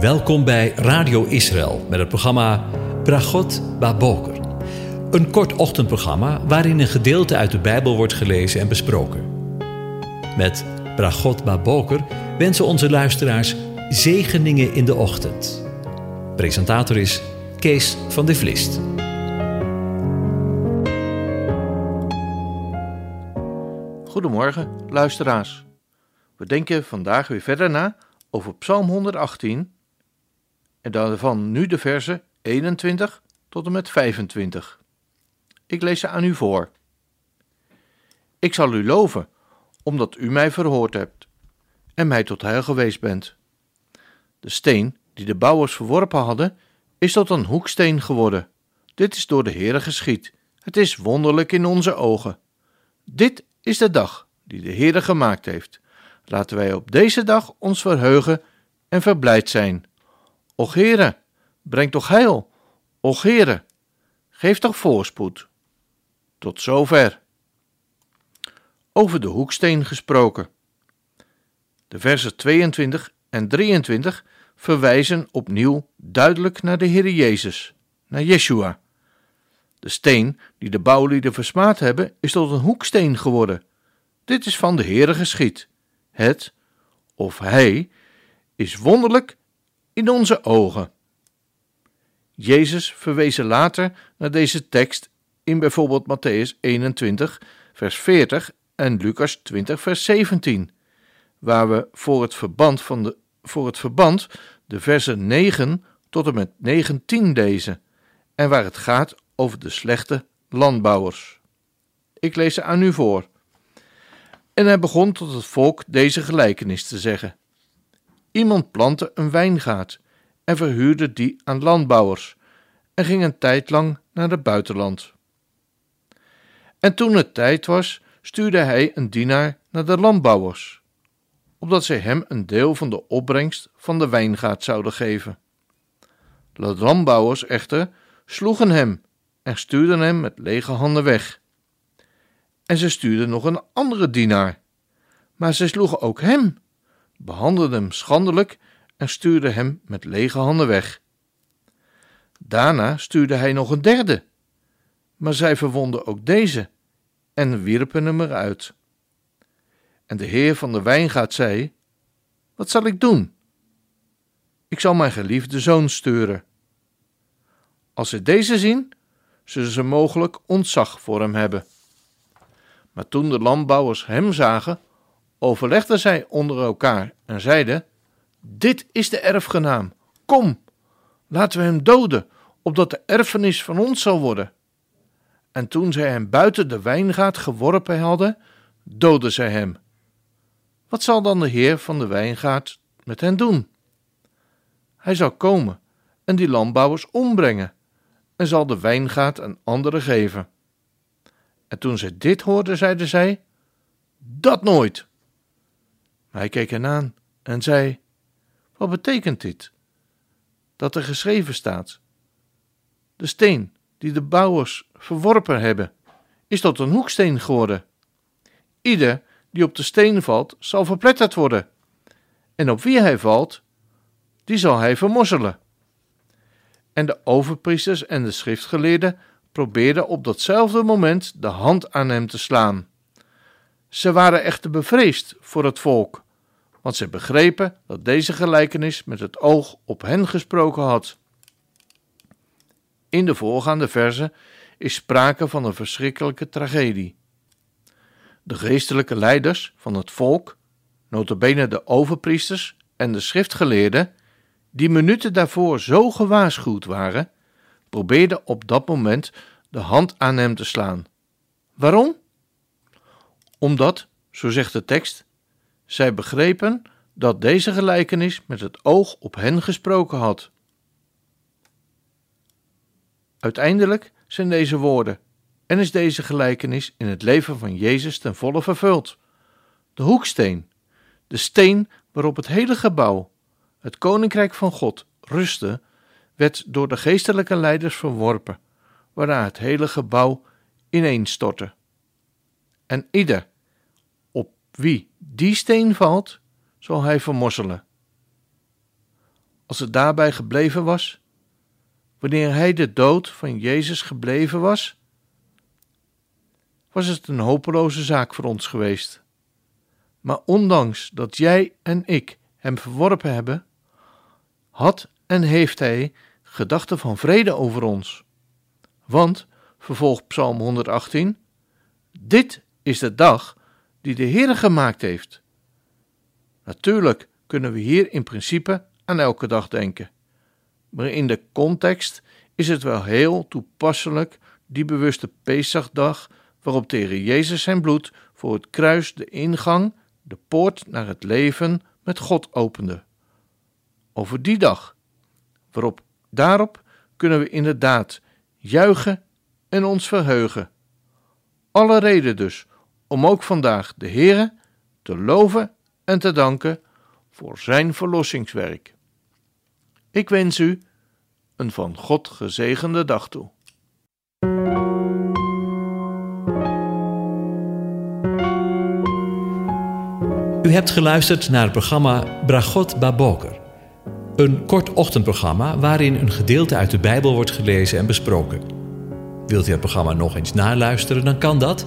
Welkom bij Radio Israël met het programma Bragot Baboker. Een kort ochtendprogramma waarin een gedeelte uit de Bijbel wordt gelezen en besproken. Met Bragot Baboker wensen onze luisteraars zegeningen in de ochtend. Presentator is Kees van de Vlist. Goedemorgen, luisteraars. We denken vandaag weer verder na over Psalm 118 en daarvan nu de versen 21 tot en met 25. Ik lees ze aan u voor. Ik zal u loven, omdat u mij verhoord hebt en mij tot heil geweest bent. De steen die de bouwers verworpen hadden, is tot een hoeksteen geworden. Dit is door de Heere geschied. Het is wonderlijk in onze ogen. Dit is de dag die de Heere gemaakt heeft. Laten wij op deze dag ons verheugen en verblijd zijn. Och Heere, breng toch heil. Och Heere, geef toch voorspoed. Tot zover. Over de hoeksteen gesproken. De versen 22 en 23 verwijzen opnieuw duidelijk naar de Heer Jezus, naar Yeshua. De steen die de bouwlieden versmaad hebben, is tot een hoeksteen geworden. Dit is van de Heere geschied. Het, of hij, is wonderlijk in onze ogen. Jezus verwezen later naar deze tekst in bijvoorbeeld Matthäus 21, vers 40 en Lucas 20, vers 17, waar we voor het verband, van de, voor het verband de versen 9 tot en met 19 lezen en waar het gaat over de slechte landbouwers. Ik lees ze aan u voor. En hij begon tot het volk deze gelijkenis te zeggen. Iemand plantte een wijngaard en verhuurde die aan landbouwers en ging een tijd lang naar het buitenland. En toen het tijd was, stuurde hij een dienaar naar de landbouwers, opdat zij hem een deel van de opbrengst van de wijngaard zouden geven. De landbouwers echter sloegen hem en stuurden hem met lege handen weg. En ze stuurden nog een andere dienaar, maar zij sloegen ook hem behandelde hem schandelijk en stuurde hem met lege handen weg. Daarna stuurde hij nog een derde, maar zij verwonden ook deze en wierpen hem eruit. En de heer van de wijngaard zei: Wat zal ik doen? Ik zal mijn geliefde zoon sturen. Als ze deze zien, zullen ze mogelijk ontzag voor hem hebben. Maar toen de landbouwers hem zagen, overlegden zij onder elkaar en zeiden: Dit is de erfgenaam. Kom, laten we hem doden, opdat de erfenis van ons zal worden. En toen zij hem buiten de wijngaard geworpen hadden, doodden zij hem. Wat zal dan de heer van de wijngaard met hen doen? Hij zal komen en die landbouwers ombrengen en zal de wijngaard aan anderen geven. En toen zij dit hoorden, zeiden zij: Dat nooit. Hij keek hen aan en zei: Wat betekent dit? Dat er geschreven staat: De steen die de bouwers verworpen hebben, is tot een hoeksteen geworden. Ieder die op de steen valt, zal verpletterd worden, en op wie hij valt, die zal hij vermorzelen. En de overpriesters en de schriftgeleerden probeerden op datzelfde moment de hand aan hem te slaan. Ze waren echter bevreesd voor het volk want ze begrepen dat deze gelijkenis met het oog op hen gesproken had. In de voorgaande verse is sprake van een verschrikkelijke tragedie. De geestelijke leiders van het volk, notabene de overpriesters en de schriftgeleerden, die minuten daarvoor zo gewaarschuwd waren, probeerden op dat moment de hand aan hem te slaan. Waarom? Omdat, zo zegt de tekst, zij begrepen dat deze gelijkenis met het oog op hen gesproken had. Uiteindelijk zijn deze woorden en is deze gelijkenis in het leven van Jezus ten volle vervuld. De hoeksteen, de steen waarop het hele gebouw, het koninkrijk van God, rustte, werd door de geestelijke leiders verworpen, waarna het hele gebouw ineenstortte. En ieder wie die steen valt, zal hij vermorzelen. als het daarbij gebleven was? Wanneer hij de dood van Jezus gebleven was? Was het een hopeloze zaak voor ons geweest. Maar ondanks dat jij en ik hem verworpen hebben, had en heeft hij gedachten van vrede over ons. Want, vervolgt Psalm 118, dit is de dag die de Heer gemaakt heeft. Natuurlijk kunnen we hier in principe aan elke dag denken. Maar in de context is het wel heel toepasselijk die bewuste Pesachdag waarop tegen Jezus zijn bloed voor het kruis de ingang, de poort naar het leven met God opende. Over die dag, waarop daarop kunnen we inderdaad juichen en ons verheugen. Alle reden dus om ook vandaag de Heere te loven en te danken voor zijn verlossingswerk. Ik wens u een van God gezegende dag toe. U hebt geluisterd naar het programma Bragot Baboker. Een kort ochtendprogramma waarin een gedeelte uit de Bijbel wordt gelezen en besproken. Wilt u het programma nog eens naluisteren, dan kan dat.